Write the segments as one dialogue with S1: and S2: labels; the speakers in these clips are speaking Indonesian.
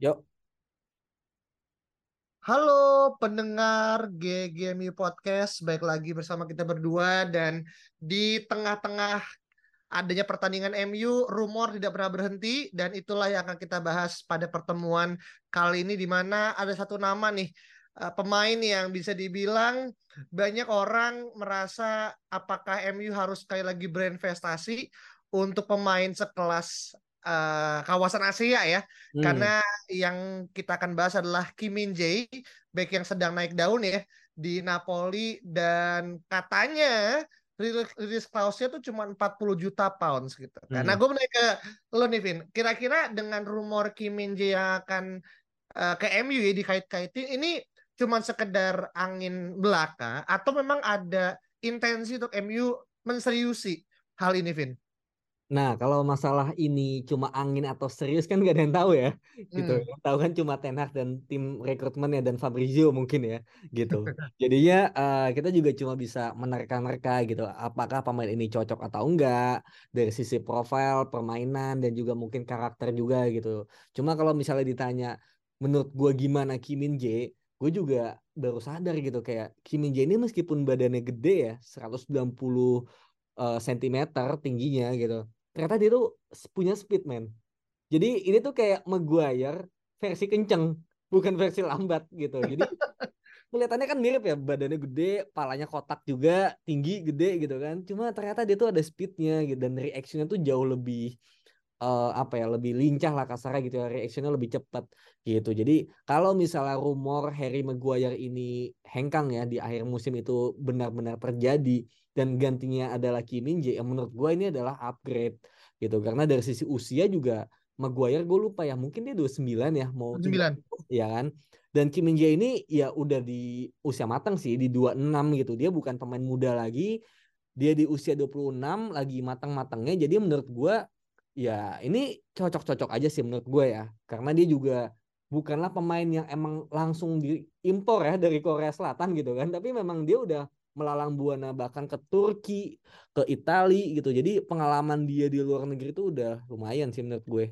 S1: Yuk.
S2: Halo pendengar GGMI Podcast, baik lagi bersama kita berdua dan di tengah-tengah adanya pertandingan MU, rumor tidak pernah berhenti dan itulah yang akan kita bahas pada pertemuan kali ini di mana ada satu nama nih eh, pemain yang bisa dibilang banyak orang merasa apakah MU harus sekali lagi berinvestasi untuk pemain sekelas eh, kawasan Asia ya
S1: Hmm.
S2: karena yang kita akan bahas adalah Kim Min Jae, back yang sedang naik daun ya di Napoli dan katanya rilis, clause-nya tuh cuma 40 juta pounds gitu.
S1: Hmm.
S2: gue menanya ke lo nih Vin, kira-kira dengan rumor Kim Min Jae yang akan eh, ke MU ya dikait-kaitin ini cuma sekedar angin belaka atau memang ada intensi untuk MU menseriusi hal ini Vin?
S1: Nah, kalau masalah ini cuma angin atau serius kan gak ada yang tahu ya, gitu.
S2: Hmm.
S1: Tahu kan cuma Ten Hag dan tim rekrutmennya dan Fabrizio mungkin ya, gitu. Jadinya eh, kita juga cuma bisa menerka-nerka gitu, apakah pemain ini cocok atau enggak dari sisi profil, permainan dan juga mungkin karakter juga gitu. Cuma kalau misalnya ditanya menurut gua gimana Kim Min Jae, gue juga baru sadar gitu kayak Kim Min Jae ini meskipun badannya gede ya, 190 eh, sentimeter tingginya gitu ternyata dia tuh punya speed man. Jadi ini tuh kayak Maguire versi kenceng, bukan versi lambat gitu. Jadi kelihatannya kan mirip ya, badannya gede, palanya kotak juga, tinggi, gede gitu kan. Cuma ternyata dia tuh ada speednya gitu dan reactionnya tuh jauh lebih eh, apa ya, lebih lincah lah kasarnya gitu ya, reactionnya lebih cepat gitu. Jadi kalau misalnya rumor Harry Maguire ini hengkang ya di akhir musim itu benar-benar terjadi dan gantinya adalah Kim Min Jae, yang menurut gue ini adalah upgrade gitu. Karena dari sisi usia juga Maguire gue lupa ya, mungkin dia 29 ya mau
S2: 9.
S1: 30, ya kan. Dan Kim Min Jae ini ya udah di usia matang sih di 26 gitu. Dia bukan pemain muda lagi. Dia di usia 26 lagi matang-matangnya. Jadi menurut gua ya ini cocok-cocok aja sih menurut gue ya. Karena dia juga bukanlah pemain yang emang langsung diimpor ya dari Korea Selatan gitu kan. Tapi memang dia udah melalang buana bahkan ke Turki, ke Italia gitu. Jadi pengalaman dia di luar negeri itu udah lumayan sih menurut gue.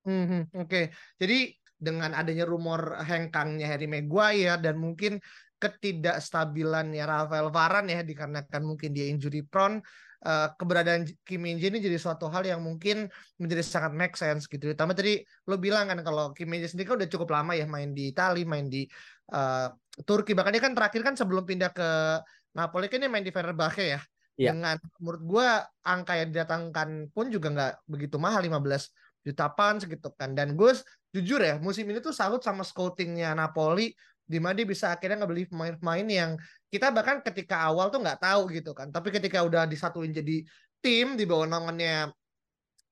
S2: Mhm, Oke, jadi dengan adanya rumor hengkangnya Harry Maguire dan mungkin ketidakstabilannya Rafael Varane ya dikarenakan mungkin dia injury prone, eh, keberadaan Kim Min ini jadi suatu hal yang mungkin menjadi sangat make sense gitu. Terutama tadi lo bilang kan kalau Kim Min sendiri kan udah cukup lama ya main di Italia, main di eh, Turki. Bahkan dia kan terakhir kan sebelum pindah ke Napoli kan dia main di Fenerbahce ya.
S1: Iya.
S2: Dengan menurut gua angka yang didatangkan pun juga nggak begitu mahal 15 juta pounds gitu kan. Dan gue jujur ya musim ini tuh salut sama scoutingnya Napoli di mana dia bisa akhirnya ngebeli pemain-pemain yang kita bahkan ketika awal tuh nggak tahu gitu kan. Tapi ketika udah disatuin jadi tim di bawah naungannya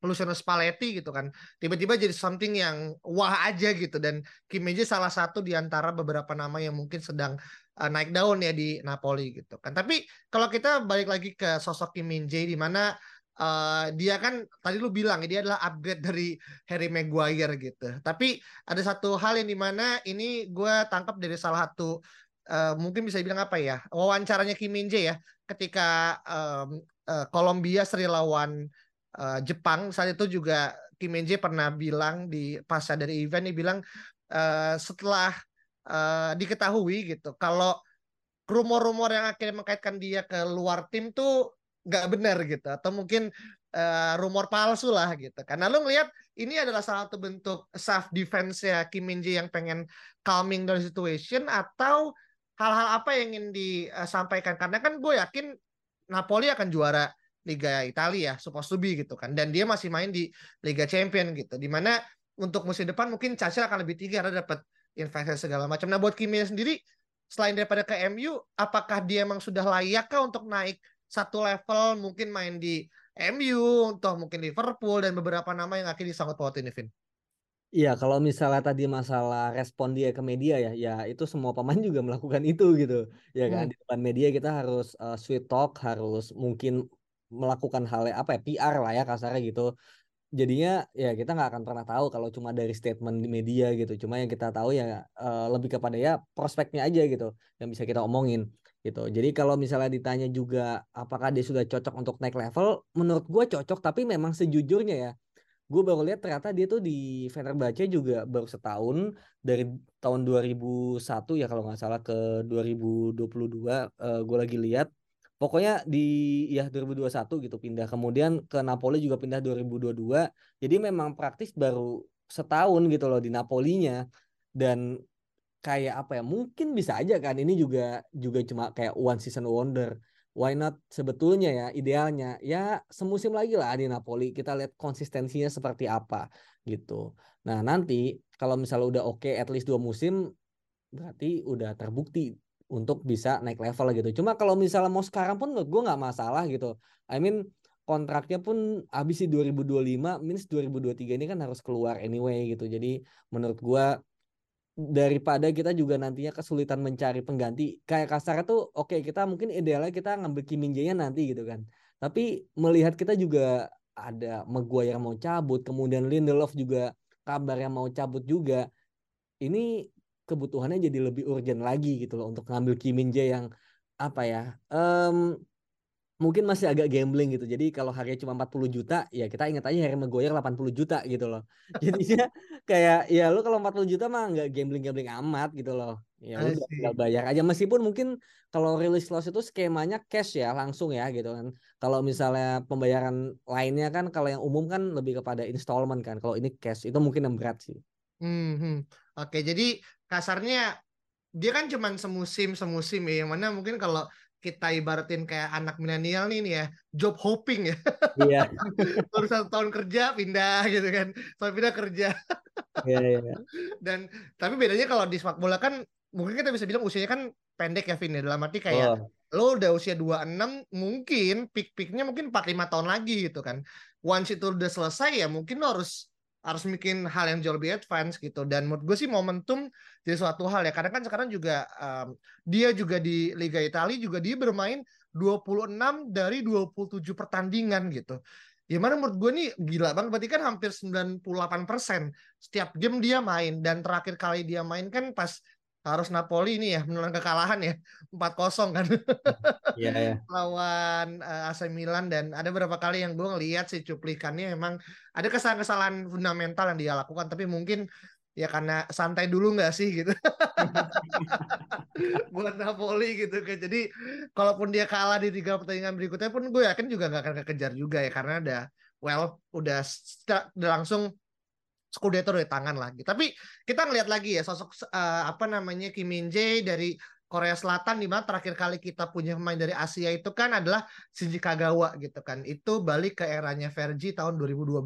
S2: Luciano Spalletti gitu kan. Tiba-tiba jadi something yang wah aja gitu dan Kim Min Jae salah satu di antara beberapa nama yang mungkin sedang uh, naik daun ya di Napoli gitu kan. Tapi kalau kita balik lagi ke sosok Kim Min Jae di mana uh, dia kan tadi lu bilang dia adalah upgrade dari Harry Maguire gitu. Tapi ada satu hal yang di mana ini gue tangkap dari salah satu uh, mungkin bisa dibilang apa ya wawancaranya Kim Min Jae ya ketika um, uh, Kolombia seri lawan uh, Jepang saat itu juga Kim Min Jae pernah bilang di pasca dari event dia bilang uh, setelah uh, diketahui gitu. Kalau rumor-rumor yang akhirnya mengkaitkan dia ke luar tim tuh nggak benar gitu. Atau mungkin uh, rumor palsu lah gitu karena lu ngelihat ini adalah salah satu bentuk self defense ya Kim Min Jae yang pengen calming the situation atau hal-hal apa yang ingin disampaikan karena kan gue yakin Napoli akan juara Liga Italia ya supposed to be gitu kan. Dan dia masih main di Liga Champion gitu. Di mana untuk musim depan mungkin Chelsea akan lebih tinggi karena dapat investasi segala macam nah buat Kim Min Jae sendiri selain daripada ke MU apakah dia emang sudah layakkah untuk naik satu level mungkin main di MU, toh mungkin Liverpool dan beberapa nama yang akhirnya disangkut pautin Vin.
S1: Iya, kalau misalnya tadi masalah respon dia ke media ya, ya itu semua pemain juga melakukan itu gitu, ya kan?
S2: Hmm.
S1: Di depan media kita harus uh, sweet talk, harus mungkin melakukan hal apa ya, PR lah ya kasarnya gitu. Jadinya ya kita nggak akan pernah tahu kalau cuma dari statement di media gitu. Cuma yang kita tahu ya uh, lebih kepada ya prospeknya aja gitu, yang bisa kita omongin gitu. Jadi kalau misalnya ditanya juga apakah dia sudah cocok untuk naik level, menurut gue cocok, tapi memang sejujurnya ya gue baru lihat ternyata dia tuh di Fenerbahce juga baru setahun dari tahun 2001 ya kalau nggak salah ke 2022 uh, gue lagi lihat pokoknya di ya 2021 gitu pindah. Kemudian ke Napoli juga pindah 2022 jadi memang praktis baru setahun gitu loh di Napolinya. Dan kayak apa ya mungkin bisa aja kan. Ini juga juga cuma kayak one season wonder. Why not? Sebetulnya ya idealnya. Ya semusim lagi lah di Napoli. Kita lihat konsistensinya seperti apa gitu. Nah nanti kalau misalnya udah oke okay, at least dua musim berarti udah terbukti untuk bisa naik level gitu. Cuma kalau misalnya mau sekarang pun gue nggak masalah gitu. I mean kontraknya pun habis di 2025 means 2023 ini kan harus keluar anyway gitu. Jadi menurut gue daripada kita juga nantinya kesulitan mencari pengganti kayak kasar tuh oke okay, kita mungkin idealnya kita ngambil Kim nanti gitu kan tapi melihat kita juga ada Maguire yang mau cabut kemudian Lindelof juga kabar yang mau cabut juga ini kebutuhannya jadi lebih urgent lagi gitu loh untuk ngambil Kim Min yang apa ya um, mungkin masih agak gambling gitu. Jadi kalau harganya cuma 40 juta, ya kita ingat aja Harry Maguire 80 juta gitu loh. Jadinya kayak ya lu kalau 40 juta mah nggak gambling-gambling amat gitu loh. Ya lu tinggal bayar aja meskipun mungkin kalau release loss itu skemanya cash ya langsung ya gitu kan. Kalau misalnya pembayaran lainnya kan kalau yang umum kan lebih kepada installment kan. Kalau ini cash itu mungkin yang berat sih.
S2: Hmm, hmm. Oke, jadi kasarnya dia kan cuma semusim semusim ya. Yang mana mungkin kalau kita ibaratin kayak anak milenial nih nih ya job hopping ya
S1: iya
S2: baru satu tahun kerja pindah gitu kan sampai pindah kerja
S1: iya, iya.
S2: dan tapi bedanya kalau di sepak bola kan mungkin kita bisa bilang usianya kan pendek ya Vin ya dalam arti kayak oh. lo udah usia 26 mungkin peak-peaknya mungkin 4-5 tahun lagi gitu kan once itu udah selesai ya mungkin lo harus harus bikin hal yang jauh lebih advance gitu. Dan menurut gue sih momentum jadi suatu hal ya. Karena kan sekarang juga um, dia juga di Liga Italia juga dia bermain 26 dari 27 pertandingan gitu. Ya mana menurut gue nih gila banget. Berarti kan hampir 98% setiap game dia main. Dan terakhir kali dia main kan pas harus Napoli ini ya menelan kekalahan ya. 4-0 kan.
S1: Yeah, yeah.
S2: lawan uh, AC Milan dan ada beberapa kali yang gue ngeliat sih cuplikannya memang ada kesalahan-kesalahan fundamental yang dia lakukan tapi mungkin ya karena santai dulu nggak sih gitu. Buat Napoli gitu kan. Jadi kalaupun dia kalah di tiga pertandingan berikutnya pun gue yakin juga nggak akan kekejar juga ya karena ada well udah, udah langsung Scudetto dari tangan lagi. Tapi kita ngelihat lagi ya sosok uh, apa namanya Kim Min Jae dari Korea Selatan di mana terakhir kali kita punya pemain dari Asia itu kan adalah Shinji Kagawa gitu kan. Itu balik ke eranya Vergi tahun 2012.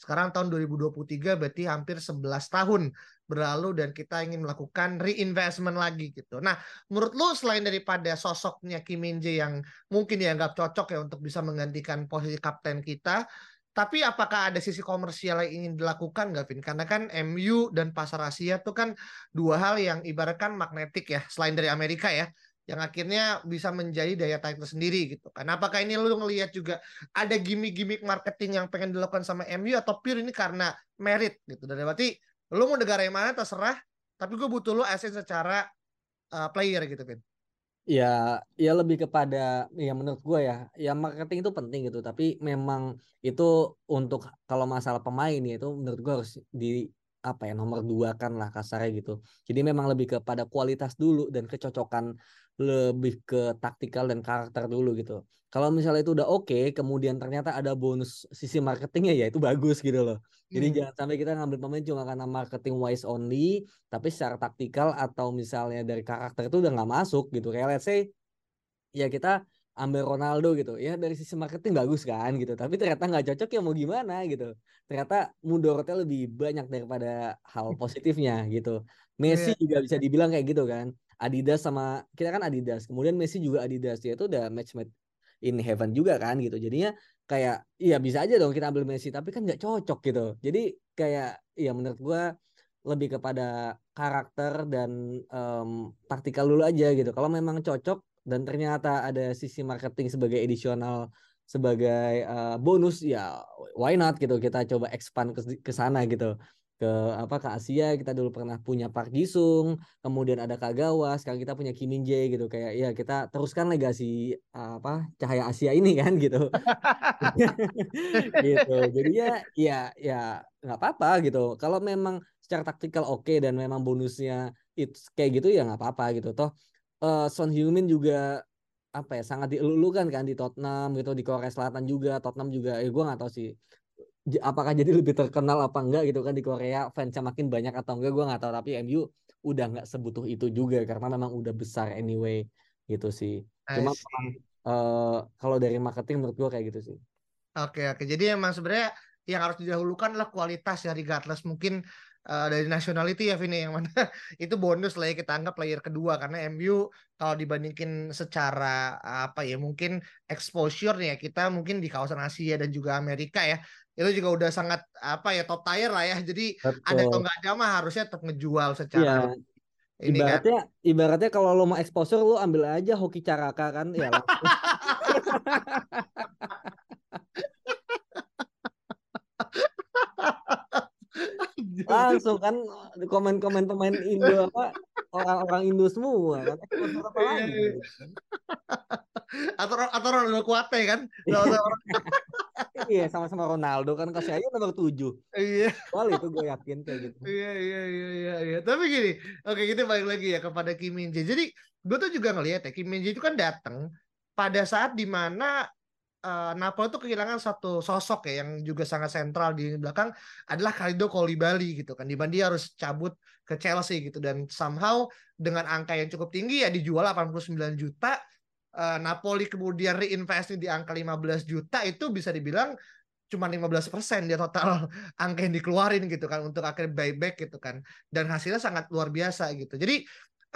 S2: Sekarang tahun 2023 berarti hampir 11 tahun berlalu dan kita ingin melakukan reinvestment lagi gitu. Nah, menurut lu selain daripada sosoknya Kim Min Jae yang mungkin dianggap cocok ya untuk bisa menggantikan posisi kapten kita, tapi apakah ada sisi komersial yang ingin dilakukan nggak, Vin? Karena kan MU dan pasar Asia tuh kan dua hal yang ibaratkan magnetik ya, selain dari Amerika ya, yang akhirnya bisa menjadi daya tarik tersendiri gitu kan. Apakah ini lu ngelihat juga ada gimmick-gimmick marketing yang pengen dilakukan sama MU atau pure ini karena merit gitu. Dan berarti lu mau negara yang mana terserah, tapi gue butuh lu aset secara uh, player gitu, Vin.
S1: Ya, ya lebih kepada ya menurut gue ya, ya marketing itu penting gitu. Tapi memang itu untuk kalau masalah pemain ya itu menurut gue harus di apa ya nomor dua kan lah kasarnya gitu. Jadi memang lebih kepada kualitas dulu dan kecocokan lebih ke taktikal dan karakter dulu gitu. Kalau misalnya itu udah oke, okay, kemudian ternyata ada bonus sisi marketingnya ya itu bagus gitu loh. Jadi hmm. jangan sampai kita ngambil pemain cuma karena marketing wise only, tapi secara taktikal atau misalnya dari karakter itu udah nggak masuk gitu. Kayak let's say ya kita ambil Ronaldo gitu ya dari sisi marketing bagus kan gitu tapi ternyata nggak cocok ya mau gimana gitu ternyata mudorotnya lebih banyak daripada hal positifnya gitu Messi yeah. juga bisa dibilang kayak gitu kan Adidas sama kita kan Adidas kemudian Messi juga Adidas ya itu udah match match in heaven juga kan gitu. Jadinya kayak iya bisa aja dong kita ambil Messi tapi kan nggak cocok gitu. Jadi kayak ya menurut gua lebih kepada karakter dan um, taktikal dulu aja gitu. Kalau memang cocok dan ternyata ada sisi marketing sebagai edisional sebagai uh, bonus ya why not gitu. Kita coba expand ke sana gitu ke apa ke Asia kita dulu pernah punya Park Jisung kemudian ada Kagawa sekarang kita punya Kim Min Jae gitu kayak ya kita teruskan legasi uh, apa cahaya Asia ini kan gitu. Gitu. Jadi ya ya ya nggak apa-apa gitu. Kalau memang secara taktikal oke okay, dan memang bonusnya itu kayak gitu ya nggak apa-apa gitu. Toh uh, Son Heung-min juga apa ya sangat dielulukan kan di Tottenham gitu di Korea Selatan juga Tottenham juga ya gue nggak tahu sih apakah jadi lebih terkenal apa enggak gitu kan di Korea? Fansnya makin banyak atau enggak? Gue nggak tahu tapi MU udah nggak sebutuh itu juga karena memang udah besar anyway gitu sih. Cuma uh, kalau dari marketing menurut gue kayak gitu sih.
S2: Oke oke. Jadi emang sebenarnya yang harus didahulukan adalah kualitas ya regardless. Mungkin uh, dari nationality ya Vini yang mana itu bonus lah ya kita anggap player kedua. Karena MU kalau dibandingin secara apa ya mungkin exposure nih ya kita mungkin di kawasan Asia dan juga Amerika ya itu juga udah sangat apa ya top tier lah ya jadi Betul. ada atau nggak ada mah harusnya tetap ngejual secara ya.
S1: ini ibaratnya kan. ibaratnya kalau lo mau exposure lo ambil aja hoki caraka kan ya langsung kan komen-komen pemain Indo apa orang-orang Indo semua kan apa
S2: lagi iya, iya. atau atau Ronaldo Kuate kan
S1: iya sama-sama Ronaldo kan kasih aja nomor tujuh.
S2: Iya.
S1: Soal itu gue yakin kayak gitu.
S2: Iya iya iya iya iya. Tapi gini oke kita balik lagi ya kepada Kim Min Jae. Jadi gue tuh juga ngelihat ya Kim Min Jae itu kan datang pada saat di mana uh, Napoli itu kehilangan satu sosok ya yang juga sangat sentral di belakang adalah Kalido Koulibaly gitu kan. Di mana dia harus cabut ke Chelsea gitu. Dan somehow dengan angka yang cukup tinggi ya dijual 89 juta uh, Napoli kemudian reinvest di angka 15 juta itu bisa dibilang cuma 15% dia total angka yang dikeluarin gitu kan untuk akhirnya buyback gitu kan. Dan hasilnya sangat luar biasa gitu. Jadi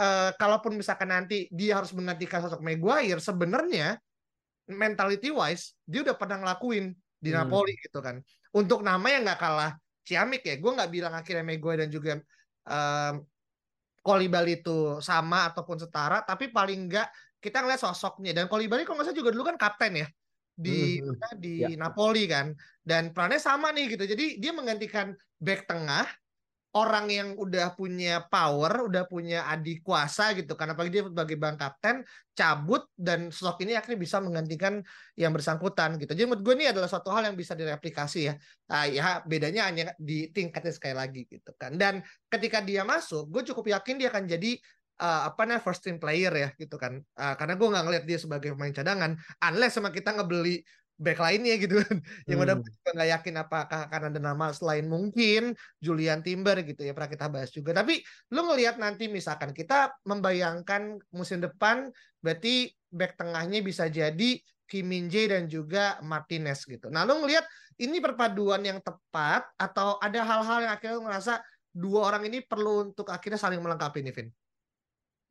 S2: uh, kalaupun misalkan nanti dia harus menggantikan sosok Maguire sebenarnya mentality wise dia udah pernah ngelakuin di hmm. Napoli gitu kan. Untuk nama yang nggak kalah ciamik ya gue nggak bilang akhirnya Maguire dan juga um, Kolibali itu sama ataupun setara tapi paling nggak kita ngeliat sosoknya dan Kolibali kalau nggak salah juga dulu kan kapten ya di hmm. hmm. di ya. Napoli kan dan perannya sama nih gitu jadi dia menggantikan back tengah orang yang udah punya power, udah punya adik kuasa gitu kan apalagi dia sebagai bang kapten cabut dan sosok ini akhirnya bisa menggantikan yang bersangkutan gitu. Jadi menurut gue ini adalah suatu hal yang bisa direplikasi ya. Nah, ya bedanya hanya di tingkatnya sekali lagi gitu kan. Dan ketika dia masuk, gue cukup yakin dia akan jadi uh, apa namanya first team player ya gitu kan. Uh, karena gue nggak ngeliat dia sebagai pemain cadangan unless sama kita ngebeli back lainnya gitu kan yang hmm. udah juga nggak yakin apakah akan ada nama selain mungkin Julian Timber gitu ya pernah kita bahas juga tapi lu ngelihat nanti misalkan kita membayangkan musim depan berarti back tengahnya bisa jadi Kim Min Jae dan juga Martinez gitu nah lu ngelihat ini perpaduan yang tepat atau ada hal-hal yang akhirnya lu ngerasa dua orang ini perlu untuk akhirnya saling melengkapi nih Vin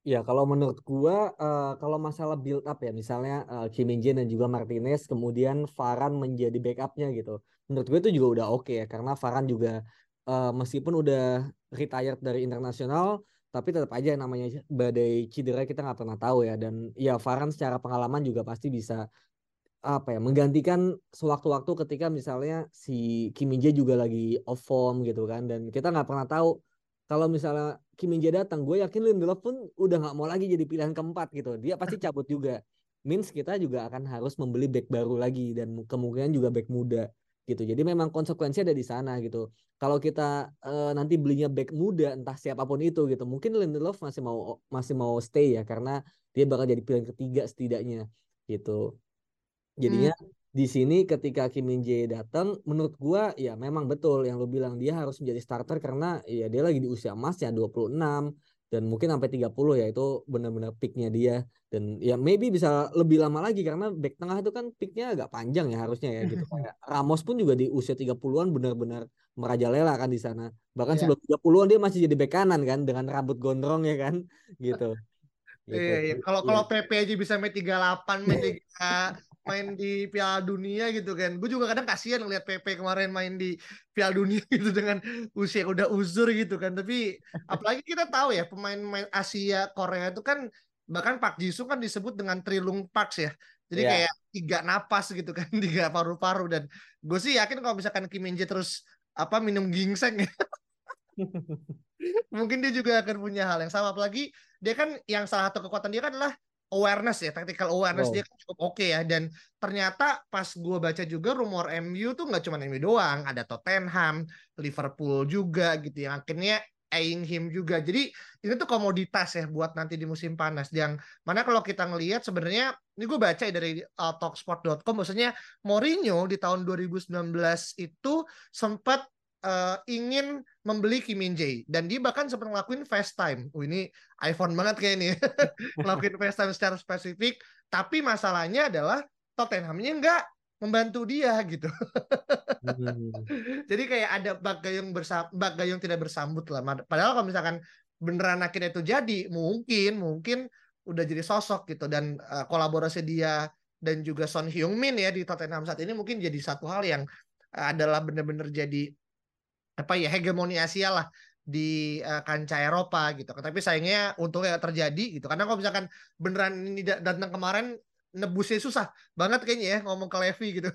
S1: Ya, kalau menurut gua uh, kalau masalah build up ya, misalnya uh, Kim Min Jae dan juga Martinez, kemudian Varan menjadi backupnya gitu. Menurut gue itu juga udah oke okay ya, karena Varan juga uh, meskipun udah retired dari internasional, tapi tetap aja namanya badai cedera kita nggak pernah tahu ya. Dan ya Varan secara pengalaman juga pasti bisa apa ya menggantikan sewaktu-waktu ketika misalnya si Kim Min Jae juga lagi off form gitu kan, dan kita nggak pernah tahu kalau misalnya Kim Min Jae datang, gue yakin Lindelof pun udah nggak mau lagi jadi pilihan keempat gitu. Dia pasti cabut juga. Means kita juga akan harus membeli back baru lagi dan kemungkinan juga back muda gitu. Jadi memang konsekuensi ada di sana gitu. Kalau kita uh, nanti belinya back muda entah siapa pun itu gitu, mungkin Lindelof masih mau masih mau stay ya karena dia bakal jadi pilihan ketiga setidaknya gitu. Jadinya hmm di sini ketika Kim Min Jae datang menurut gua ya memang betul yang lu bilang dia harus menjadi starter karena ya dia lagi di usia emasnya 26 dan mungkin sampai 30 ya itu benar-benar picknya dia. Dan ya maybe bisa lebih lama lagi karena back tengah itu kan picknya agak panjang ya harusnya ya gitu. Kayak Ramos pun juga di usia 30-an benar-benar merajalela kan di sana. Bahkan yeah. sebelum 30-an dia masih jadi back kanan kan dengan rambut gondrong ya kan gitu.
S2: Iya, iya. Kalau kalau PP aja bisa main 38 main main di Piala Dunia gitu kan. Gue juga kadang kasihan ngeliat Pepe kemarin main di Piala Dunia gitu dengan usia udah uzur gitu kan. Tapi apalagi kita tahu ya pemain-pemain Asia Korea itu kan bahkan Pak Jisoo kan disebut dengan Trilung Parks ya. Jadi
S1: Iya.
S2: kayak tiga napas gitu kan, tiga paru-paru dan gue sih yakin kalau misalkan Kim Min Jae terus apa minum ginseng ya. Mungkin dia juga akan punya hal yang sama apalagi dia kan yang salah satu kekuatan dia kan adalah awareness ya, tactical awareness
S1: Wow.
S2: dia kan cukup oke ya dan ternyata pas gue baca juga rumor MU tuh nggak cuma MU doang, ada Tottenham, Liverpool juga gitu yang akhirnya eyeing him juga. Jadi ini tuh komoditas ya buat nanti di musim panas yang mana kalau kita ngelihat sebenarnya ini gue baca ya dari uh, talksport.com maksudnya Mourinho di tahun 2019 itu sempat uh, ingin membeli Kim Min Jae dan dia bahkan sempat ngelakuin FaceTime. Oh ini iPhone banget kayak ini. ngelakuin FaceTime secara spesifik, tapi masalahnya adalah Tottenhamnya nggak membantu dia gitu.
S1: Hmm.
S2: Jadi kayak ada bak gayung bersam bak gayung tidak bersambut lah. Padahal kalau misalkan beneran akhirnya itu jadi, mungkin mungkin udah jadi sosok gitu dan uh, kolaborasi dia dan juga Son Heung Min ya di Tottenham saat ini mungkin jadi satu hal yang uh, adalah bener-bener jadi apa ya hegemoni Asia lah di uh, kancah Eropa gitu. Tapi sayangnya untungnya terjadi gitu. Karena kalau misalkan beneran ini da- datang kemarin nebusnya susah banget kayaknya ya ngomong ke Levi gitu.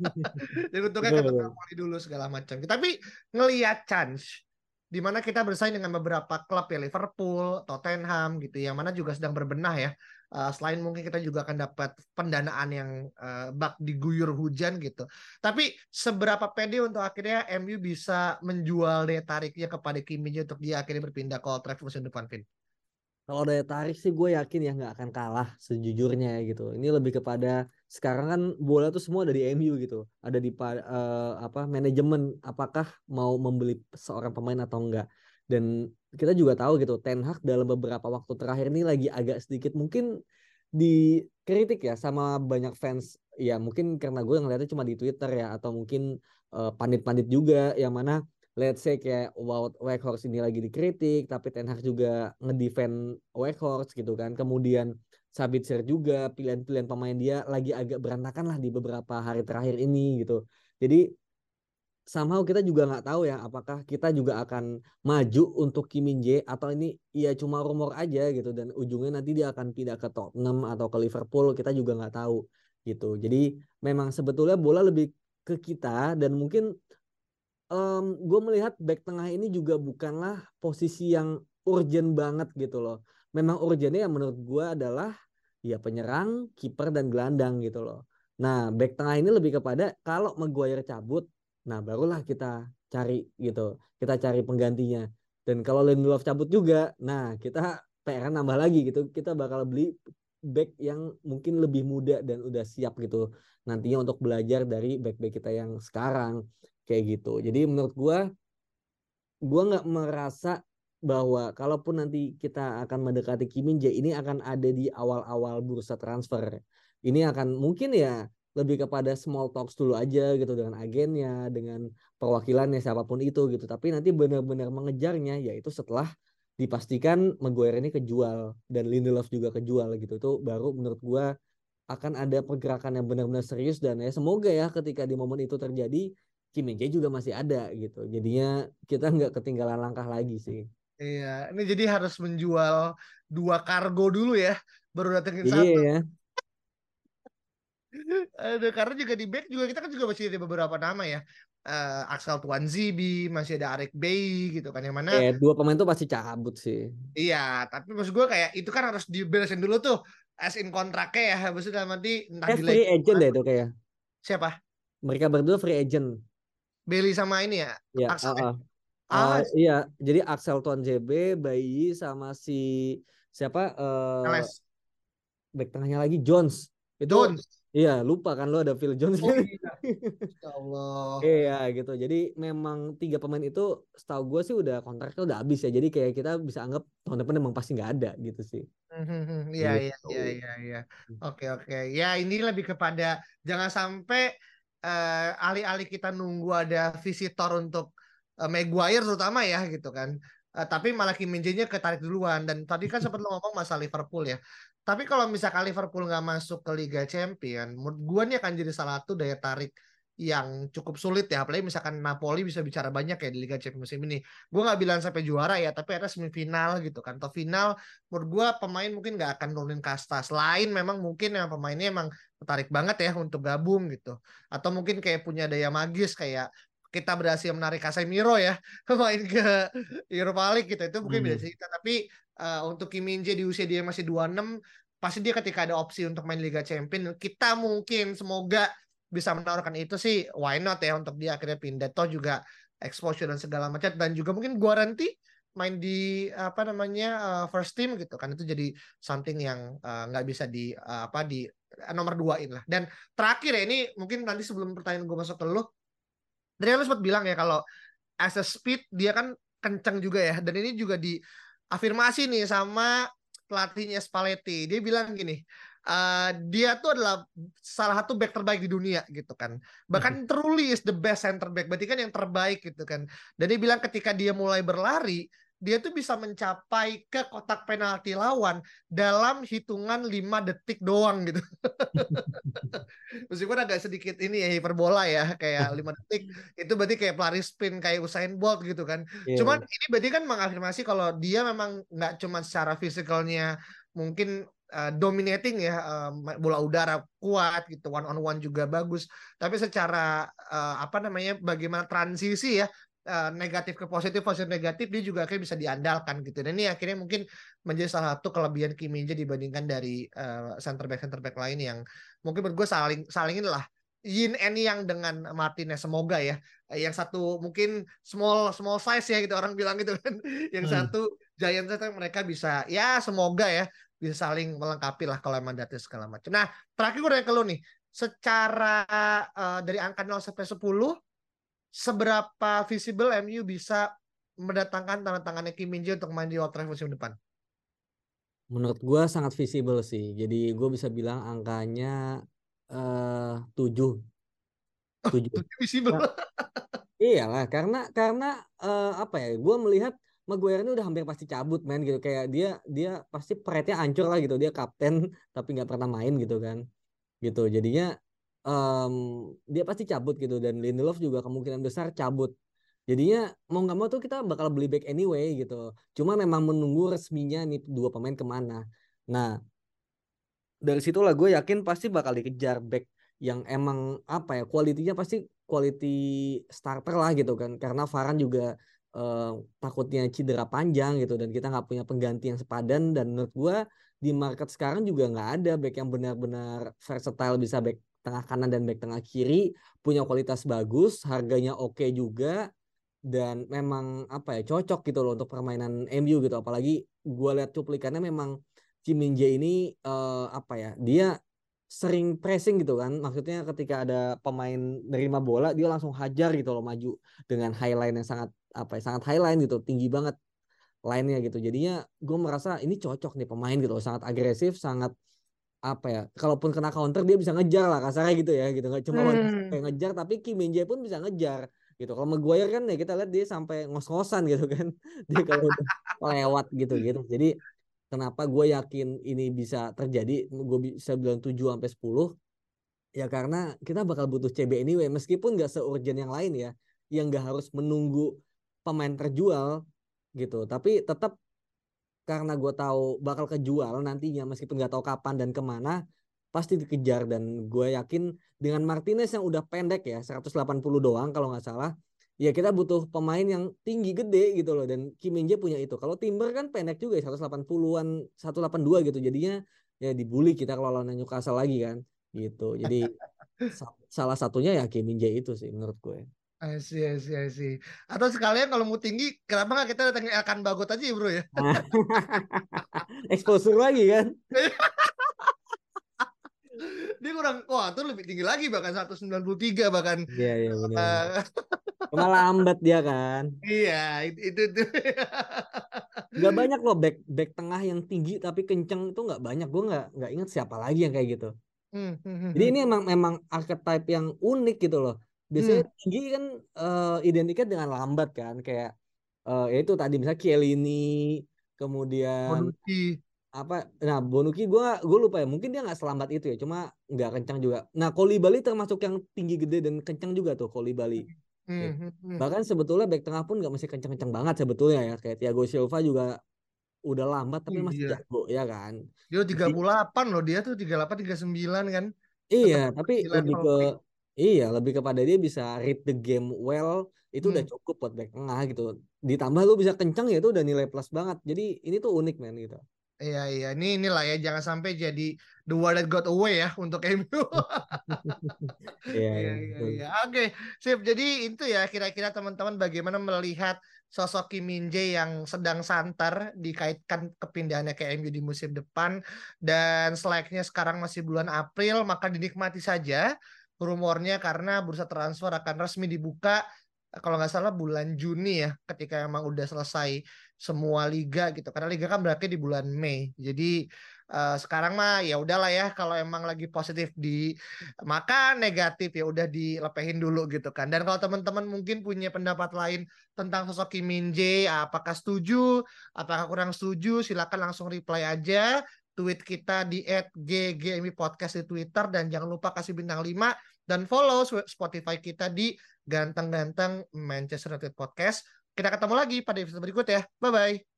S2: Jadi untungnya
S1: betul.
S2: Napoli dulu segala macam. Tapi ngelihat chance di mana kita bersaing dengan beberapa klub ya Liverpool, Tottenham gitu yang mana juga sedang berbenah ya. Uh, selain mungkin kita juga akan dapat pendanaan yang uh, bak diguyur hujan gitu. Tapi seberapa pede untuk akhirnya MU bisa menjual daya tariknya kepada Kim Min Jae untuk dia akhirnya berpindah ke Old Trafford musim depan, Vin?
S1: Kalau daya tarik sih gue yakin ya nggak akan kalah sejujurnya ya gitu. Ini lebih kepada sekarang kan bola tuh semua ada di MU gitu. Ada di eh, apa manajemen apakah mau membeli seorang pemain atau enggak. Dan kita juga tahu gitu Ten Hag dalam beberapa waktu terakhir ini lagi agak sedikit mungkin dikritik ya sama banyak fans. Ya mungkin karena gue ngeliatnya cuma di Twitter ya atau mungkin eh, pandit-pandit juga yang mana let's say kayak Wout Weghorst ini lagi dikritik tapi Ten Hag juga ngedefend Weghorst gitu kan kemudian Sabitzer juga pilihan-pilihan pemain dia lagi agak berantakan lah di beberapa hari terakhir ini gitu jadi somehow kita juga nggak tahu ya apakah kita juga akan maju untuk Kim Min Jae atau ini ya cuma rumor aja gitu dan ujungnya nanti dia akan pindah ke Tottenham atau ke Liverpool kita juga nggak tahu gitu jadi memang sebetulnya bola lebih ke kita dan mungkin gue melihat back tengah ini juga bukanlah posisi yang urgent banget gitu loh. Memang urgentnya yang menurut gue adalah ya penyerang, kiper dan gelandang gitu loh. Nah back tengah ini lebih kepada kalau Maguire cabut, nah barulah kita cari gitu, kita cari penggantinya. Dan kalau Lindelof cabut juga, nah kita PR nambah lagi gitu, kita bakal beli back yang mungkin lebih muda dan udah siap gitu nantinya untuk belajar dari back-back kita yang sekarang kayak gitu. Jadi menurut gua gua nggak merasa bahwa kalaupun nanti kita akan mendekati Kim Min Jae ini akan ada di awal-awal bursa transfer. Ini akan mungkin ya lebih kepada small talks dulu aja gitu dengan agennya, dengan perwakilannya siapa pun itu gitu. Tapi nanti benar-benar mengejarnya yaitu setelah dipastikan Maguire ini kejual dan Lindelof juga kejual gitu. Itu baru menurut gua akan ada pergerakan yang benar-benar serius dan ya semoga ya ketika di momen itu terjadi Kim Min Jae juga masih ada gitu. Jadinya kita nggak ketinggalan langkah lagi sih.
S2: Iya, ini jadi harus menjual dua kargo dulu ya, baru datengin
S1: Iya
S2: satu.
S1: ya.
S2: Aduh, karena juga di back juga kita kan juga masih ada beberapa nama ya. Eh, Axel Tuanzibi, masih ada Arek Bey gitu kan yang mana
S1: Eh, dua pemain tuh pasti cabut sih.
S2: iya, tapi maksud gue kayak itu kan harus diberesin dulu tuh as in kontraknya ya, habis itu dalam nanti entah
S1: Eh free agent deh itu kayak.
S2: Siapa?
S1: Mereka berdua free agent.
S2: Bailey sama ini ya,
S1: Ya,
S2: Axel.
S1: ah,
S2: ya?
S1: ah.
S2: Ah,
S1: iya, jadi Axel Tuan JB, Bayi sama si siapa
S2: Alex
S1: back tengahnya lagi Jones. Itu
S2: Jones.
S1: Iya, lupa kan lo ada Phil Jones
S2: Oh iya. Ya Allah.
S1: Iya gitu. Jadi memang tiga pemain itu setahu gue sih udah kontraknya udah habis ya. Jadi kayak kita bisa anggap tahun depan emang pasti nggak ada gitu sih.
S2: Mhm, Iya iya
S1: Gitu.
S2: iya iya iya. Oke oke. Ya ini lebih kepada jangan sampai eh, alih-alih kita nunggu ada visitor untuk eh, Maguire terutama ya gitu kan. Eh, tapi malah Kim Min Jae-nya ketarik duluan dan tadi kan sempat lo ngomong masalah Liverpool ya. Tapi kalau misalkan Liverpool nggak masuk ke Liga Champion, menurut gue nih akan jadi salah satu daya tarik yang cukup sulit ya. Apalagi misalkan Napoli bisa bicara banyak ya di Liga Champions musim ini. Gue nggak bilang sampai juara ya, tapi ada semifinal gitu kan. Atau final, menurut gue pemain mungkin nggak akan nurunin kasta. Selain memang mungkin yang pemainnya emang tertarik banget ya untuk gabung gitu. Atau mungkin kayak punya daya magis kayak kita berhasil menarik Casemiro ya main ke Europa League gitu itu mungkin hmm. bisa cerita tapi uh, untuk Kim Min Jae di usia dia masih 26 pasti dia ketika ada opsi untuk main Liga Champion kita mungkin semoga bisa menawarkan itu sih. Why not ya untuk dia akhirnya pindah. Toh juga exposure dan segala macam. Dan juga mungkin guarantee main di apa namanya uh, first team gitu kan. Itu jadi something yang eh, nggak uh, bisa di uh, apa di uh, nomor dua ini lah. Dan terakhir ya ini mungkin nanti sebelum pertanyaan gue masuk ke lu dari lu sempat bilang ya kalau as a speed dia kan kenceng juga ya. Dan ini juga diafirmasi nih sama pelatihnya Spalletti dia bilang gini uh, dia tuh adalah salah satu back terbaik di dunia gitu kan. Bahkan truly is the best center back. Berarti kan yang terbaik gitu kan. Dan dia bilang ketika dia mulai berlari, dia tuh bisa mencapai ke kotak penalti lawan dalam hitungan 5 detik doang gitu. Meskipun agak sedikit ini ya hiperbola ya kayak 5 detik itu berarti kayak pelari spin kayak Usain Bolt gitu kan. Yeah. Cuman ini berarti kan mengafirmasi kalau dia memang nggak cuma secara fisikalnya mungkin uh, dominating ya uh, bola udara kuat gitu one on one juga bagus tapi secara uh, apa namanya bagaimana transisi ya uh, negatif ke positif positif negatif dia juga akhirnya bisa diandalkan gitu. Dan ini akhirnya mungkin menjadi salah satu kelebihan Kim Min dibandingkan dari uh, center back center back lain yang mungkin menurut gue saling salingin lah. Yin and yang dengan Martinez semoga ya. Yang satu mungkin small small size ya gitu orang bilang gitu kan. Yang hmm. satu giant mereka bisa ya semoga ya bisa saling melengkapi lah kalau emang data segala macam. Nah, terakhir gue nanya ke lu nih, secara uh, dari angka 0 sampai 10, seberapa visible MU bisa mendatangkan tanda tangannya Kim Min Jae untuk main di Old Trafford musim depan?
S1: Menurut gue sangat visible sih. Jadi gue bisa bilang angkanya uh, 7. 7. 7 visible. Nah, iyalah, karena karena uh, apa ya? Gue melihat Maguire ini udah hampir pasti cabut main gitu kayak dia dia pasti pretnya hancur lah gitu dia kapten tapi nggak pernah main gitu kan gitu jadinya um, dia pasti cabut gitu dan Lindelof juga kemungkinan besar cabut. Jadinya mau nggak mau tuh kita bakal beli back anyway gitu. Cuma memang menunggu resminya nih dua pemain ke mana. Nah dari situlah gue yakin pasti bakal dikejar back yang emang apa ya kualitinya pasti quality starter lah gitu kan. Karena Varan juga uh, takutnya cedera panjang gitu dan kita nggak punya pengganti yang sepadan. Dan menurut gue di market sekarang juga nggak ada back yang benar-benar versatile bisa back tengah kanan dan back tengah kiri punya kualitas bagus harganya oke okay juga dan memang apa ya cocok gitu loh untuk permainan MU gitu. Apalagi gue lihat cuplikannya memang Kim Min ini uh, apa ya dia sering pressing gitu kan. Maksudnya ketika ada pemain nerima bola dia langsung hajar gitu loh maju dengan highline yang sangat apa ya sangat highline gitu tinggi banget lainnya gitu. Jadinya gue merasa ini cocok nih pemain gitu loh sangat agresif sangat apa ya kalaupun kena counter dia bisa ngejar lah kasarnya gitu ya gitu nggak cuma hmm. kayak ngejar tapi Kim Min Jae pun bisa ngejar gitu kalau Maguire kan ya kita lihat dia sampai ngos-ngosan gitu kan dia kalau lewat gitu gitu jadi Kenapa gue yakin ini bisa terjadi? Gue bisa bilang 7 sampai 10. Ya karena kita bakal butuh CB anyway meskipun gak seurgent yang lain ya. Yang gak harus menunggu pemain terjual gitu. Tapi tetap karena gue tahu bakal kejual nantinya meskipun gak tahu kapan dan ke mana pasti dikejar dan gue yakin dengan Martinez yang udah pendek ya 180 doang kalau nggak salah ya kita butuh pemain yang tinggi gede gitu loh dan Kim Min Jae punya itu. Kalau Timber kan pendek juga 180-an, 182 gitu. Jadinya ya dibully kita kalau lawan Newcastle lagi kan gitu. Jadi salah satunya ya Kim Min Jae itu sih menurut gue.
S2: I see, I see, I see. Atau sekalian kalau mau tinggi, kenapa nggak kita datangin Elkan Bagot aja ya bro ya?
S1: Exposure lagi kan?
S2: dia kurang wah tuh lebih tinggi lagi bahkan 193 bahkan
S1: iya iya benar uh, lambat dia kan
S2: iya itu itu, itu.
S1: nggak banyak loh back back tengah yang tinggi tapi kenceng itu nggak banyak gue nggak nggak ingat siapa lagi yang kayak gitu hmm, hmm, hmm, jadi ini emang memang archetype yang unik gitu loh biasanya hmm. tinggi kan uh, identiknya dengan lambat kan kayak uh, ya itu tadi misalnya Kielini kemudian apa nah Bonucci gue gue lupa ya mungkin dia nggak selambat itu ya cuma nggak kencang juga nah Koli Bali termasuk yang tinggi gede dan kencang juga tuh Koli Bali
S2: Hmm, hmm, hmm.
S1: bahkan sebetulnya back tengah pun nggak mesti kencang-kencang banget sebetulnya ya kayak Thiago Silva juga udah lambat tapi masih
S2: Iya.
S1: jago ya kan
S2: Dia 38 loh dia tuh 38 39 kan.
S1: iya
S2: Tetap
S1: tapi lebih ke. Iya lebih kepada dia bisa read the game well itu udah
S2: Hmm.
S1: cukup buat back tengah gitu ditambah lu bisa kencang ya itu udah nilai plus banget jadi ini tuh unik men gitu
S2: Iya iya ini inilah ya jangan sampai jadi the one that got away ya untuk MU.
S1: Iya,
S2: Iya
S1: iya,
S2: iya iya. Oke, sip. Jadi itu ya kira-kira teman-teman bagaimana melihat sosok Kim Min Jae yang sedang santer dikaitkan kepindahannya ke MU di musim depan dan seleknya sekarang masih bulan April maka dinikmati saja rumornya karena bursa transfer akan resmi dibuka kalau nggak salah bulan Juni ya ketika emang udah selesai semua liga gitu. Karena liga kan berarti di bulan Mei. Jadi eh, sekarang mah ya udahlah ya kalau emang lagi positif di maka negatif ya udah dilepehin dulu gitu kan. Dan kalau teman-teman mungkin punya pendapat lain tentang sosok Kim Min Jae, apakah setuju, apakah kurang setuju, silakan langsung reply aja tweet kita di @ggmi podcast di Twitter dan jangan lupa kasih bintang 5 dan follow Spotify kita di ganteng-ganteng Manchester United Podcast. Kita ketemu lagi pada episode berikut ya. Bye bye.